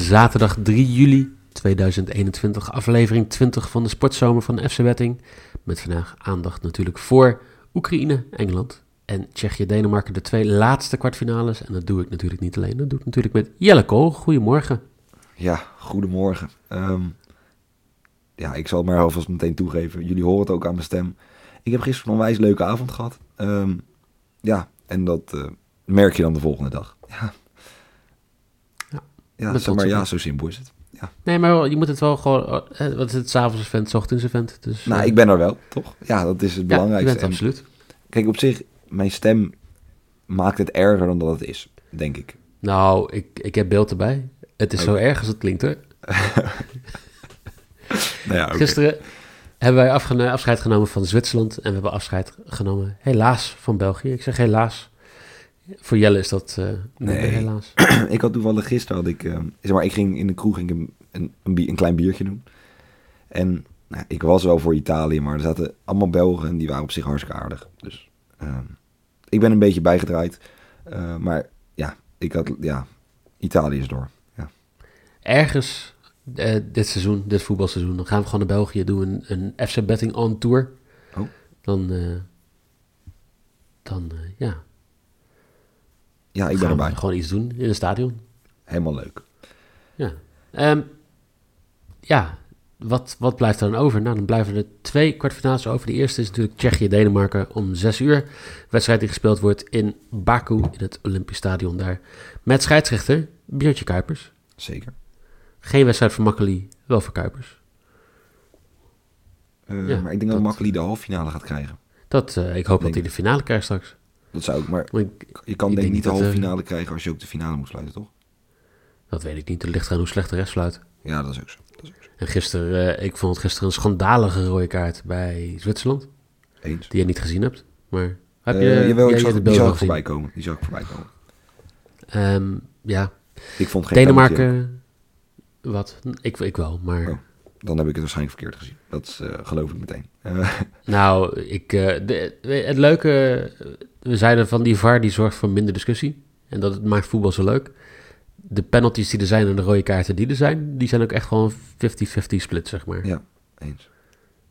Zaterdag 3 juli 2021, aflevering 20 van de Sportzomer van FC Wetting. Met vandaag aandacht natuurlijk voor Oekraïne, Engeland en Tsjechië-Denemarken, de twee laatste kwartfinales. En dat doe ik natuurlijk niet alleen, dat doe ik natuurlijk met Jelle Kool. Goedemorgen. Ja, goedemorgen. Ehm, ja, ik zal maar alvast meteen toegeven. Jullie horen het ook aan mijn stem. Ik heb gisteren een wijs leuke avond gehad. Ehm, ja, en dat eh, merk je dan de volgende dag. Ja, Ja, ja, maar, ja zo simpel is het. Ja. Nee, maar je moet het wel gewoon... eh, Wat is het? S'avonds event, 's ochtends event. Dus, Nou, eh, ik ben er wel, toch? Ja, dat is het ja, belangrijkste. En absoluut. kijk, op zich, mijn stem maakt het erger dan dat het is, denk ik. Nou, ik, ik heb beeld erbij. Het is zo erg als het klinkt hoor. Nou ja. Gisteren hebben wij afscheid genomen van Zwitserland en we hebben afscheid genomen, helaas, van België. Ik zeg helaas. Voor Jelle is dat eh nee, helaas. ik had toevallig gisteren, had ik, ehm, zeg maar, ik ging in de kroeg ging ik een, een, een, klein biertje doen. En nou, ik was wel voor Italië, maar er zaten allemaal Belgen en die waren op zich hartstikke aardig. Dus ehm, ik ben een beetje bijgedraaid. Eh, maar ja, ik had, ja, Italië is door. Ja. Ergens eh, dit seizoen, dit voetbalseizoen, dan gaan we gewoon naar België, doen een, een FC Betting on Tour. Oh. Dan, dan ja, Ja, ik ben gaan erbij. gewoon iets doen in een stadion. Helemaal leuk. Ja. Ehm, ja, wat, wat blijft er dan over? Nou, dan blijven er twee kwartfinales over. De eerste is natuurlijk Tsjechië-Denemarken om zes uur. Wedstrijd die gespeeld wordt in Baku, in het Olympisch Stadion daar. Met scheidsrechter Biertje Kuipers. Zeker. Geen wedstrijd voor Makkeli, wel voor Kuipers. Eh, Ja, maar ik denk dat- dat Makkeli de halve finale gaat krijgen. Dat, eh, ik hoop dat hij de finale krijgt straks. Dat zou ik, maar je kan Ik denk ik niet de halve eh, finale krijgen als je ook de finale moet sluiten, toch? dat weet ik niet. Het ligt eraan hoe slecht de rest fluit. Ja, dat is ook zo. Dat is ook zo. En gisteren, eh, ik vond het gisteren een schandalige rode kaart bij Zwitserland. Eens. Die je niet gezien hebt. Maar heb je, Eh, jawel, ik zag, de die zag voorbij komen. Die zag ik voorbij komen. Ehm, ja, Ik vond geen penalty. Denemarken. Wat? Ik, ik wel, maar. Oh. Dan heb ik het waarschijnlijk verkeerd gezien. Dat eh, geloof ik meteen. Eh, Nou, ik, eh, de, het leuke. We zeiden van die VAR die zorgt voor minder discussie. En dat het maakt voetbal zo leuk. De penalties die er zijn en de rode kaarten die er zijn, die zijn ook echt gewoon 50-50 split, zeg maar. ja, eens.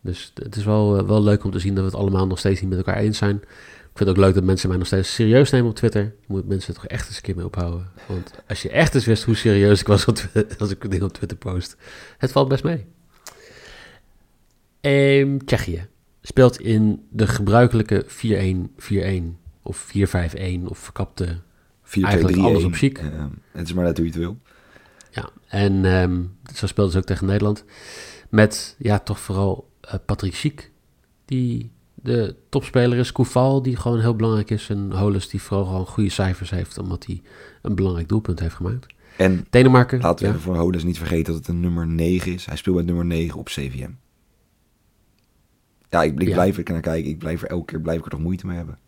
Dus het is wel, wel leuk om te zien dat we het allemaal nog steeds niet met elkaar eens zijn. Ik vind het ook leuk dat mensen mij nog steeds serieus nemen op Twitter. Moet mensen er toch echt eens een keer mee ophouden. Want als je echt eens wist hoe serieus ik was als ik dingen op Twitter post. Het valt best mee. Ehm, Tsjechië speelt in de gebruikelijke 4-1-4-1 of 4-5-1 of verkapte 4 Eigenlijk 2 3 alles op chic. het is maar net hoe je het wil. Ja, en ehm, zo speelden ze ook tegen Nederland. Met, ja, toch vooral eh, Patrick Schiek, die de topspeler is. Koeval, die gewoon heel belangrijk is. En Holus, die vooral gewoon goede cijfers heeft, omdat hij een belangrijk doelpunt heeft gemaakt. En Denemarken, laten we ja, even voor Hodes niet vergeten dat het een nummer 9 is. Hij speelt met nummer 9 op CVM. Ja, ik, ik Ja. blijf er naar kijken. Ik blijf er elke keer blijf ik er toch moeite mee hebben.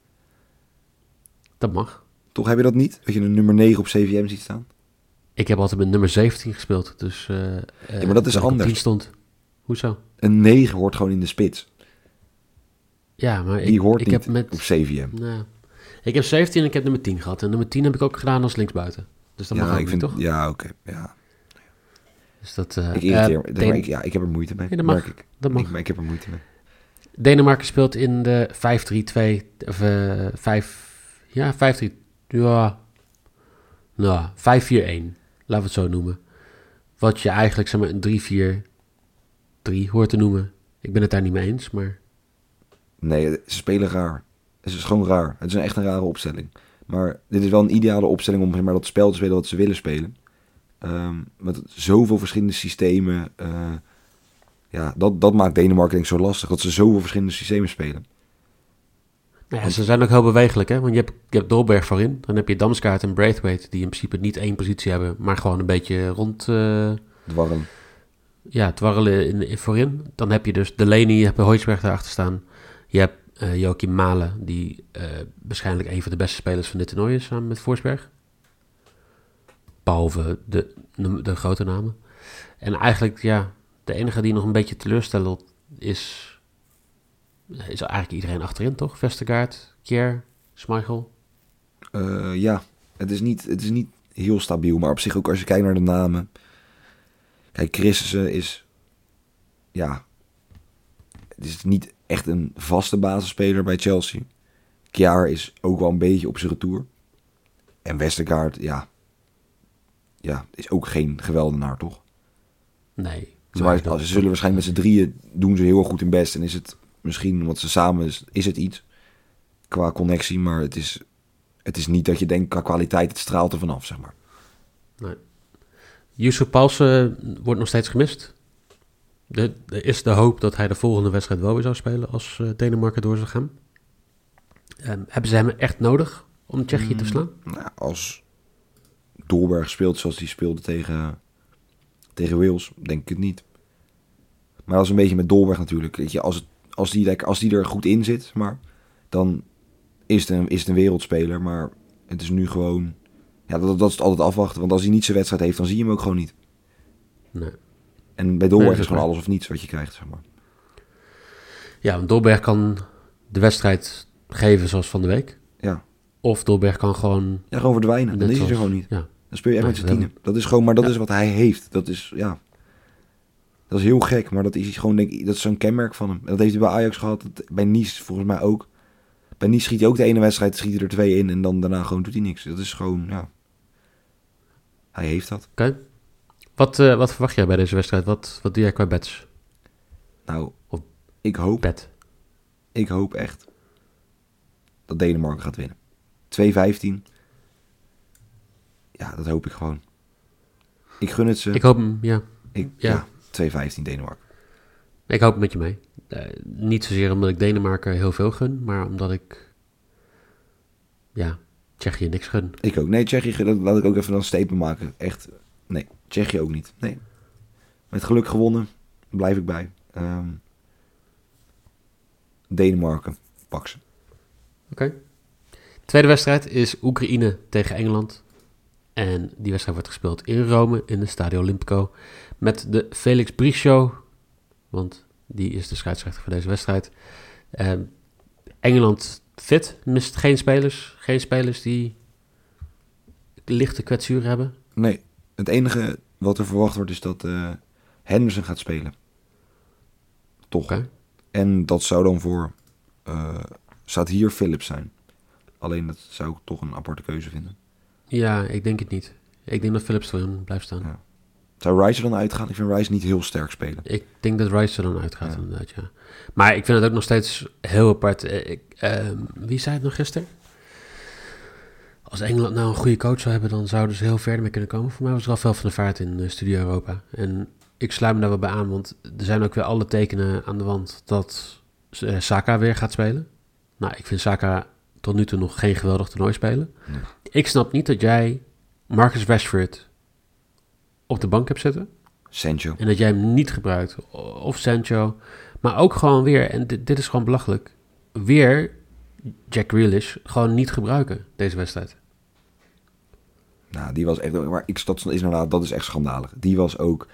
dat mag. Toch heb je dat niet? Dat je een nummer 9 op CVM ziet staan? Ik heb altijd met nummer 17 gespeeld, dus... eh, eh, Ja, maar dat is op anders. 10 stond. Hoezo? Een 9 hoort gewoon in de spits. Ja, maar Die ik, hoort ik niet heb met... op CVM. Nou, ik heb 17 en ik heb nummer 10 gehad. En nummer 10 heb ik ook gedaan als linksbuiten. Dus dat mag Ja, ik vind, toch? ja, oké. Ja. Dus dat, eh, Ik irriteer eh. Den- Maar ik, ja, ik heb er moeite mee. Dat mag. merk ik. dat mag. Ik, heb er moeite mee. Denemarken speelt in de 5-3-2, of eh 5, ja, 5-3, ja, nou, 5-4-1, laten we het zo noemen. Wat je eigenlijk, zeg maar, een 3-4-3 hoort te noemen. Ik ben het daar niet mee eens, maar Nee, ze spelen raar. Het is gewoon raar. Het is een echt een rare opstelling. Maar dit is wel een ideale opstelling om zeg maar, dat spel te spelen wat ze willen spelen. Ehm, met zoveel verschillende systemen. eh, ja, dat, dat maakt Denemarken denk ik zo lastig. Dat ze zoveel verschillende systemen spelen. Ja, ze zijn ook heel bewegelijk, hè? Want je hebt, je hebt Dolberg voorin. Dan heb je Damskaart en Braithwaite, die in principe niet één positie hebben, maar gewoon een beetje rond... eh, Dwarrelen. ja, dwarrelen in, in voorin. Dan heb je dus Delaney, je hebt Hoijsberg daarachter staan. Je hebt eh Joachim Malen, die eh, waarschijnlijk een van de beste spelers van dit toernooi is, samen met Forsberg. Behalve de, de, de grote namen. En eigenlijk, ja, de enige die nog een beetje teleurstelt is, is eigenlijk iedereen achterin, toch? Vestergaard, Kier, Schmeichel. Eh, ja, het is, niet, het is niet heel stabiel. Maar op zich ook als je kijkt naar de namen. Kijk, Christensen is... Ja... Het is niet echt een vaste basisspeler bij Chelsea. Kjaar is ook wel een beetje op zijn retour. En Westergaard, ja... Ja, is ook geen geweldenaar, toch? Nee. Ze, maar, ze zullen waarschijnlijk met z'n drieën doen ze heel erg goed hun best. En is het misschien, omdat ze samen is, is het iets qua connectie. Maar het is, het is niet dat je denkt qua kwaliteit, het straalt er vanaf, zeg maar. Yusuf Paulsen wordt nog steeds gemist. De- is de hoop dat hij de volgende wedstrijd wel weer zou spelen als eh, Denemarken door zou gaan. Ehm, hebben ze hem echt nodig om Tsjechië te verslaan? Nou, als Dolberg speelt zoals hij speelde tegen, tegen Wales, denk ik het niet. Maar dat is een beetje met Dolberg natuurlijk. Weet je, als, het, als, die, als die er goed in zit, maar, dan is het, een, is het een wereldspeler. Maar het is nu gewoon... Ja, dat, dat is het altijd afwachten. Want als hij niet zijn wedstrijd heeft, dan zie je hem ook gewoon niet. Nee. En bij Dolberg Nee, is gewoon alles of niets wat je krijgt, zeg maar. Ja, want Dolberg kan de wedstrijd geven zoals van de week. Ja, Of Dolberg kan gewoon... ja gewoon verdwijnen. Dan is hij er gewoon niet. Ja, Dan speel je echt Nee, met z'n tienen. Dat is gewoon, maar dat Ja. is wat hij heeft. Dat is, ja... Dat is heel gek, maar dat is gewoon, denk ik, dat is zo'n kenmerk van hem. En dat heeft hij bij Ajax gehad, dat- bij Nice volgens mij ook. Bij Nice schiet hij ook de ene wedstrijd, schiet hij er twee in en dan daarna gewoon doet hij niks. Dat is gewoon, ja... Hij heeft dat. oké. Wat, eh, wat verwacht jij bij deze wedstrijd? Wat, wat doe jij qua bets? Nou, Of- ik hoop, Bet. ik hoop echt dat Denemarken gaat winnen. 2-15. Ja, dat hoop ik gewoon. Ik gun het ze. Ik hoop hem, ja. Ik, ja. ja, 2-15 Denemarken. Ik hoop met je mee. Eh, niet zozeer omdat ik Denemarken heel veel gun, maar omdat ik... Ja, Tsjechië niks gun. Ik ook. Nee, Tsjechië, dat laat ik ook even een statement maken. Echt, nee, Tsjechië ook niet. Nee. Met geluk gewonnen, blijf ik bij. Ehm, Denemarken, pak ze. Oké. Tweede wedstrijd is Oekraïne tegen Engeland. En die wedstrijd wordt gespeeld in Rome, in de Stadio Olimpico. Met de Felix Brie Show. Want die is de scheidsrechter voor deze wedstrijd. Ehm, Engeland fit, mist geen spelers. Geen spelers die lichte kwetsuur hebben. Nee, het enige wat er verwacht wordt is dat eh, Henderson gaat spelen. Toch. En dat zou dan voor, eh staat hier Philips zijn. Alleen dat zou ik toch een aparte keuze vinden. Ja, ik denk het niet. Ik denk dat Philips erin blijft staan. Ja. Zou Rice er dan uitgaan? Ik vind Rice niet heel sterk spelen. Ik denk dat Rice er dan uitgaat, Ja. inderdaad, ja. Maar ik vind het ook nog steeds heel apart. Eh, Ik, ehm, wie zei het nog gisteren? Als Engeland nou een goede coach zou hebben, dan zouden ze heel ver mee kunnen komen. Voor mij was Rafael van der Vaart in eh, Studio Europa. En ik sluit me daar wel bij aan, want er zijn ook weer alle tekenen aan de wand dat eh, Saka weer gaat spelen. Nou, ik vind Saka tot nu toe nog geen geweldig toernooi spelen. Nee. Ik snap niet dat jij Marcus Rashford op de bank hebt zitten. Sancho. En dat jij hem niet gebruikt. Of Sancho. Maar ook gewoon weer, en dit, dit is gewoon belachelijk. Weer Jack Grealish gewoon niet gebruiken, deze wedstrijd. Nou, die was echt. Maar ik, dat is inderdaad, dat is echt schandalig. Die was ook.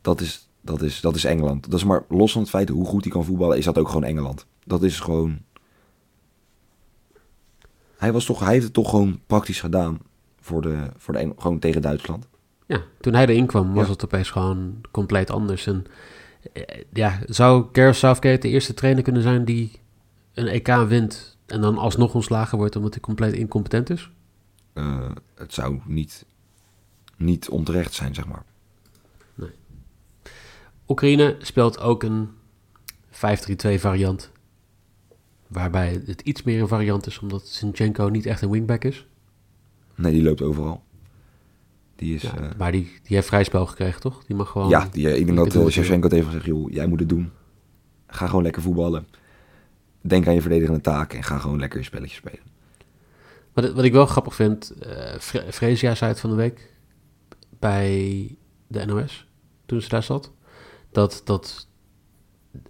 Dat is, dat is, dat is Engeland. Dat is maar los van het feit hoe goed hij kan voetballen, is dat ook gewoon Engeland. Dat is gewoon. Hij, was toch, hij heeft het toch gewoon praktisch gedaan voor de, voor de gewoon tegen Duitsland. Ja, toen hij erin kwam, was Ja. het opeens gewoon compleet anders. En eh, ja, zou Gareth Southgate de eerste trainer kunnen zijn die een EK wint en dan alsnog ontslagen wordt omdat hij compleet incompetent is? Eh, het zou niet, niet onterecht zijn, zeg maar. Oekraïne speelt ook een 5-3-2 variant. Waarbij het iets meer een variant is, omdat Zinchenko niet echt een wingback is. Nee, die loopt overal. Die is. Ja, eh, maar die, die heeft vrij spel gekregen, toch? Die mag gewoon... ja, die, eh, ik denk dat uh, Shevchenko heeft gezegd: joh, jij moet het doen. Ga gewoon lekker voetballen. denk aan je verdedigende taken en ga gewoon lekker je spelletje spelen. Wat, wat ik wel grappig vind, uh, zei het van de week bij de NOS, toen ze daar zat, dat dat,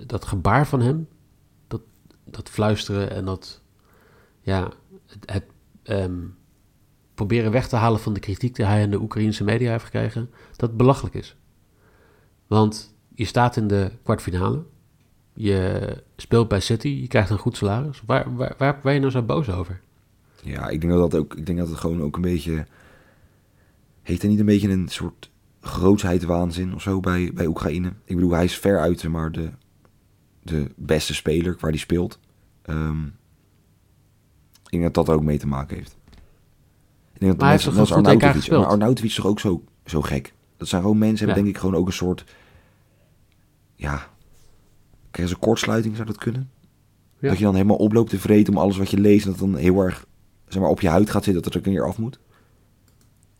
dat gebaar van hem, dat, dat fluisteren en dat, ja, het, ehm, proberen weg te halen van de kritiek die hij in de Oekraïnse media heeft gekregen, dat belachelijk is. Want je staat in de kwartfinale, je speelt bij City, je krijgt een goed salaris. Waar, waar, waar ben je nou zo boos over? Ja, ik denk dat, dat ook, ik denk dat het gewoon ook een beetje. Heeft er niet een beetje een soort grootheidswaanzin of zo bij, bij Oekraïne? Ik bedoel, hij is ver uit maar de, de beste speler waar hij speelt. Um, ik denk dat dat er ook mee te maken heeft. Ik denk dat maar mensen, hij heeft Arnautovic, maar Arnautovic is toch ook zo, zo gek? Dat zijn gewoon mensen, hebben denk ik gewoon ook een soort... Ja, krijgen ze kortsluiting, zou dat kunnen? Ja. Dat je dan helemaal oploopt te vreten om alles wat je leest... en dat dan heel erg zeg maar, op je huid gaat zitten, dat het er een keer af moet.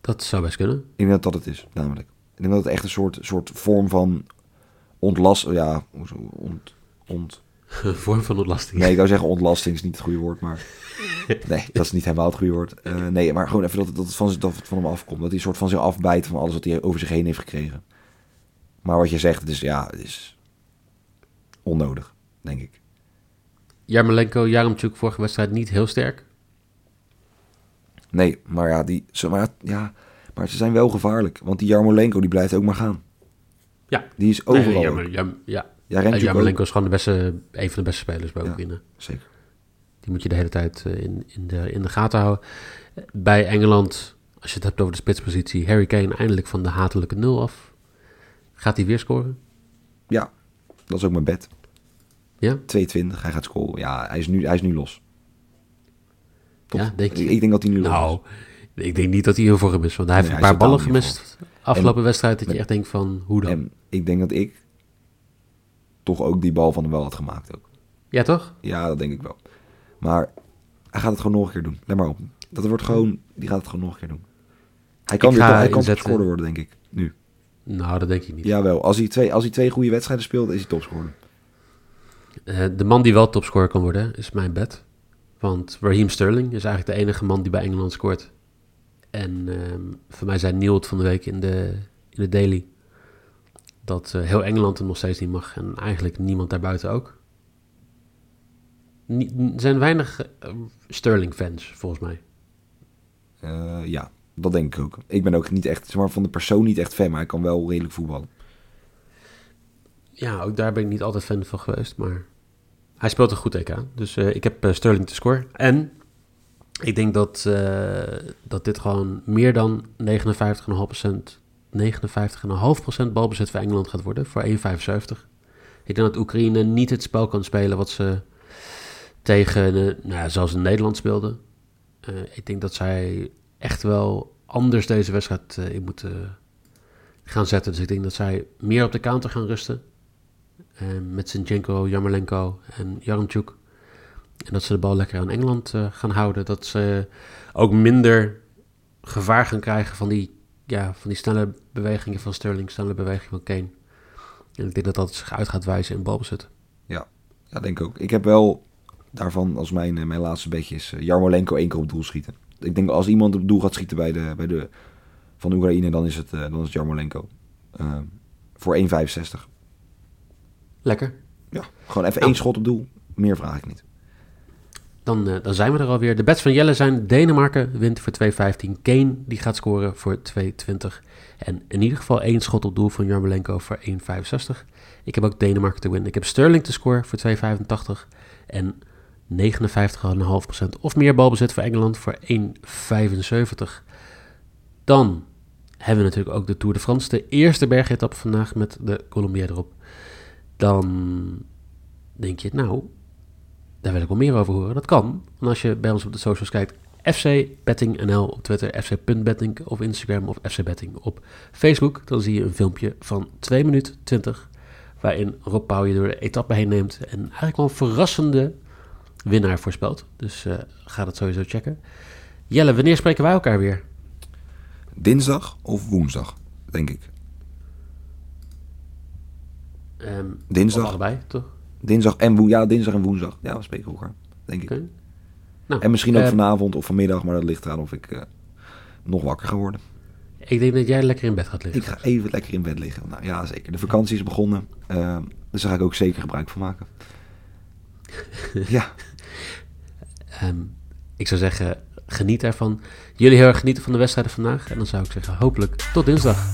Dat zou best kunnen. Ik denk dat dat het is, namelijk. Ik denk dat het echt een soort, soort vorm van ontlast... Ja, ont, ont, vorm van ontlasting. Nee, ik zou zeggen ontlasting is niet het goede woord, maar... nee, dat is niet helemaal het goede woord. Uh, nee, maar gewoon even dat, dat, het van, dat het van hem afkomt. Dat hij een soort van zich afbijt van alles wat hij over zich heen heeft gekregen. Maar wat je zegt, is, ja, het is onnodig, denk ik. Jarmolenko, Jaremchuk vorige wedstrijd niet heel sterk. Nee, maar ja, die, ze, maar, ja, maar ze zijn wel gevaarlijk. Want die Jarmolenko die blijft ook maar gaan. Ja. Die is overal. Nee, Jarm, Jarm, ja, ja, Jarmolenko is gewoon de beste, een van de beste spelers bij Oekraïne. Ja, zeker. Die moet je de hele tijd eh, in, in, de, in de gaten houden. Bij Engeland, als je het hebt over de spitspositie, Harry Kane eindelijk van de hatelijke nul af. Gaat hij weer scoren? Ja, dat is ook mijn bed. Ja? 220, hij gaat scoren. Ja, hij is nu, hij is nu los. Ja, denk? Ik, denk dat hij nu nou, is. ik denk niet dat hij heel voor gemist. Want hij heeft een paar ballen gemist afgelopen wedstrijd. Dat je echt denkt van, hoe dan? En ik denk dat ik toch ook die bal van hem wel had gemaakt ook. Ja, toch? Ja, dat denk ik wel. Maar hij gaat het gewoon nog een keer doen. Let maar op. Dat wordt gewoon, die gaat het gewoon nog een keer doen. Hij kan, weer, hij kan topscorer worden, denk ik. Nu. Nou, dat denk ik niet. Jawel, als hij twee, als hij twee goede wedstrijden speelt, is hij topscorer. Uh, de man die wel topscorer kan worden, is mijn bed. Want Raheem Sterling is eigenlijk de enige man die bij Engeland scoort. En uh, voor mij zei Neil het van de week in de, in de Daily... dat uh, heel Engeland hem nog steeds niet mag. En eigenlijk niemand daarbuiten ook. Er zijn weinig uh, Sterling-fans, volgens mij. Uh, ja, dat denk ik ook. Ik ben ook niet echt, zeg maar, van de persoon niet echt fan, maar hij kan wel redelijk voetballen. Ja, ook daar ben ik niet altijd fan van geweest, maar hij speelt een goed EK. Dus uh, ik heb Sterling te score. En ik denk dat, dat dit gewoon meer dan 59,5%, 59,5% balbezit voor Engeland gaat worden, voor 1,75. Ik denk dat Oekraïne niet het spel kan spelen wat ze tegen, nou, zoals in Nederland speelden. Ik denk dat zij echt wel anders deze wedstrijd in moeten gaan zetten. Dus ik denk dat zij meer op de counter gaan rusten. Met Zinchenko, Jarmolenko en Jarmchuk. En dat ze de bal lekker aan Engeland gaan houden. Dat ze ook minder gevaar gaan krijgen van die, ja, van die snelle bewegingen van Sterling, snelle bewegingen van Kane. En ik denk dat dat zich uit gaat wijzen in balbezit. Ja, ja denk ik ook. Ik heb wel daarvan als mijn, eh, mijn laatste beetje is Jarmolenko één keer op doel schieten. Ik denk als iemand op doel gaat schieten bij de, bij de, van Oekraïne, dan is het, dan is het Jarmolenko. Uh, voor 1,65. Lekker. Ja, gewoon even één schot op doel. Meer vraag ik niet. Dan, uh, dan zijn we er alweer. De bets van Jelle zijn Denemarken wint voor 2,15. Kane die gaat scoren voor 2,20. En in ieder geval één schot op doel van Jarmolenko voor 1,65. Ik heb ook Denemarken te winnen. Ik heb Sterling te scoren voor 2,85. En 59,5% of meer balbezit voor Engeland voor 1,75. Dan hebben we natuurlijk ook de Tour de France, de eerste bergetap vandaag met de Colombia erop. Dan denk je, nou, daar wil ik wel meer over horen. Dat kan, want als je bij ons op de socials kijkt, FC Betting NL op Twitter, FC.betting op Instagram of FC Betting op Facebook, dan zie je een filmpje van 2 minuten 20, waarin Rob Pauw je door de etappe heen neemt en eigenlijk wel een verrassende winnaar voorspeld. Dus uh, ga dat sowieso checken. Jelle, wanneer spreken wij elkaar weer? Dinsdag of woensdag, denk ik. Um, Dinsdag. allebei, toch? Dinsdag en, woe ja, dinsdag en woensdag. Ja, we spreken elkaar, denk ik. Nou, En misschien ook eh, vanavond of vanmiddag, maar dat ligt eraan of ik eh, nog wakker ga worden. Ik denk dat jij lekker in bed gaat liggen. Ik ga even lekker in bed liggen. Nou ja, zeker. De vakantie is begonnen. eh, dus daar ga ik ook zeker gebruik van maken. ja, Ehm, ik zou zeggen, geniet ervan. Jullie heel erg genieten van de wedstrijden vandaag. En dan zou ik zeggen, hopelijk tot dinsdag.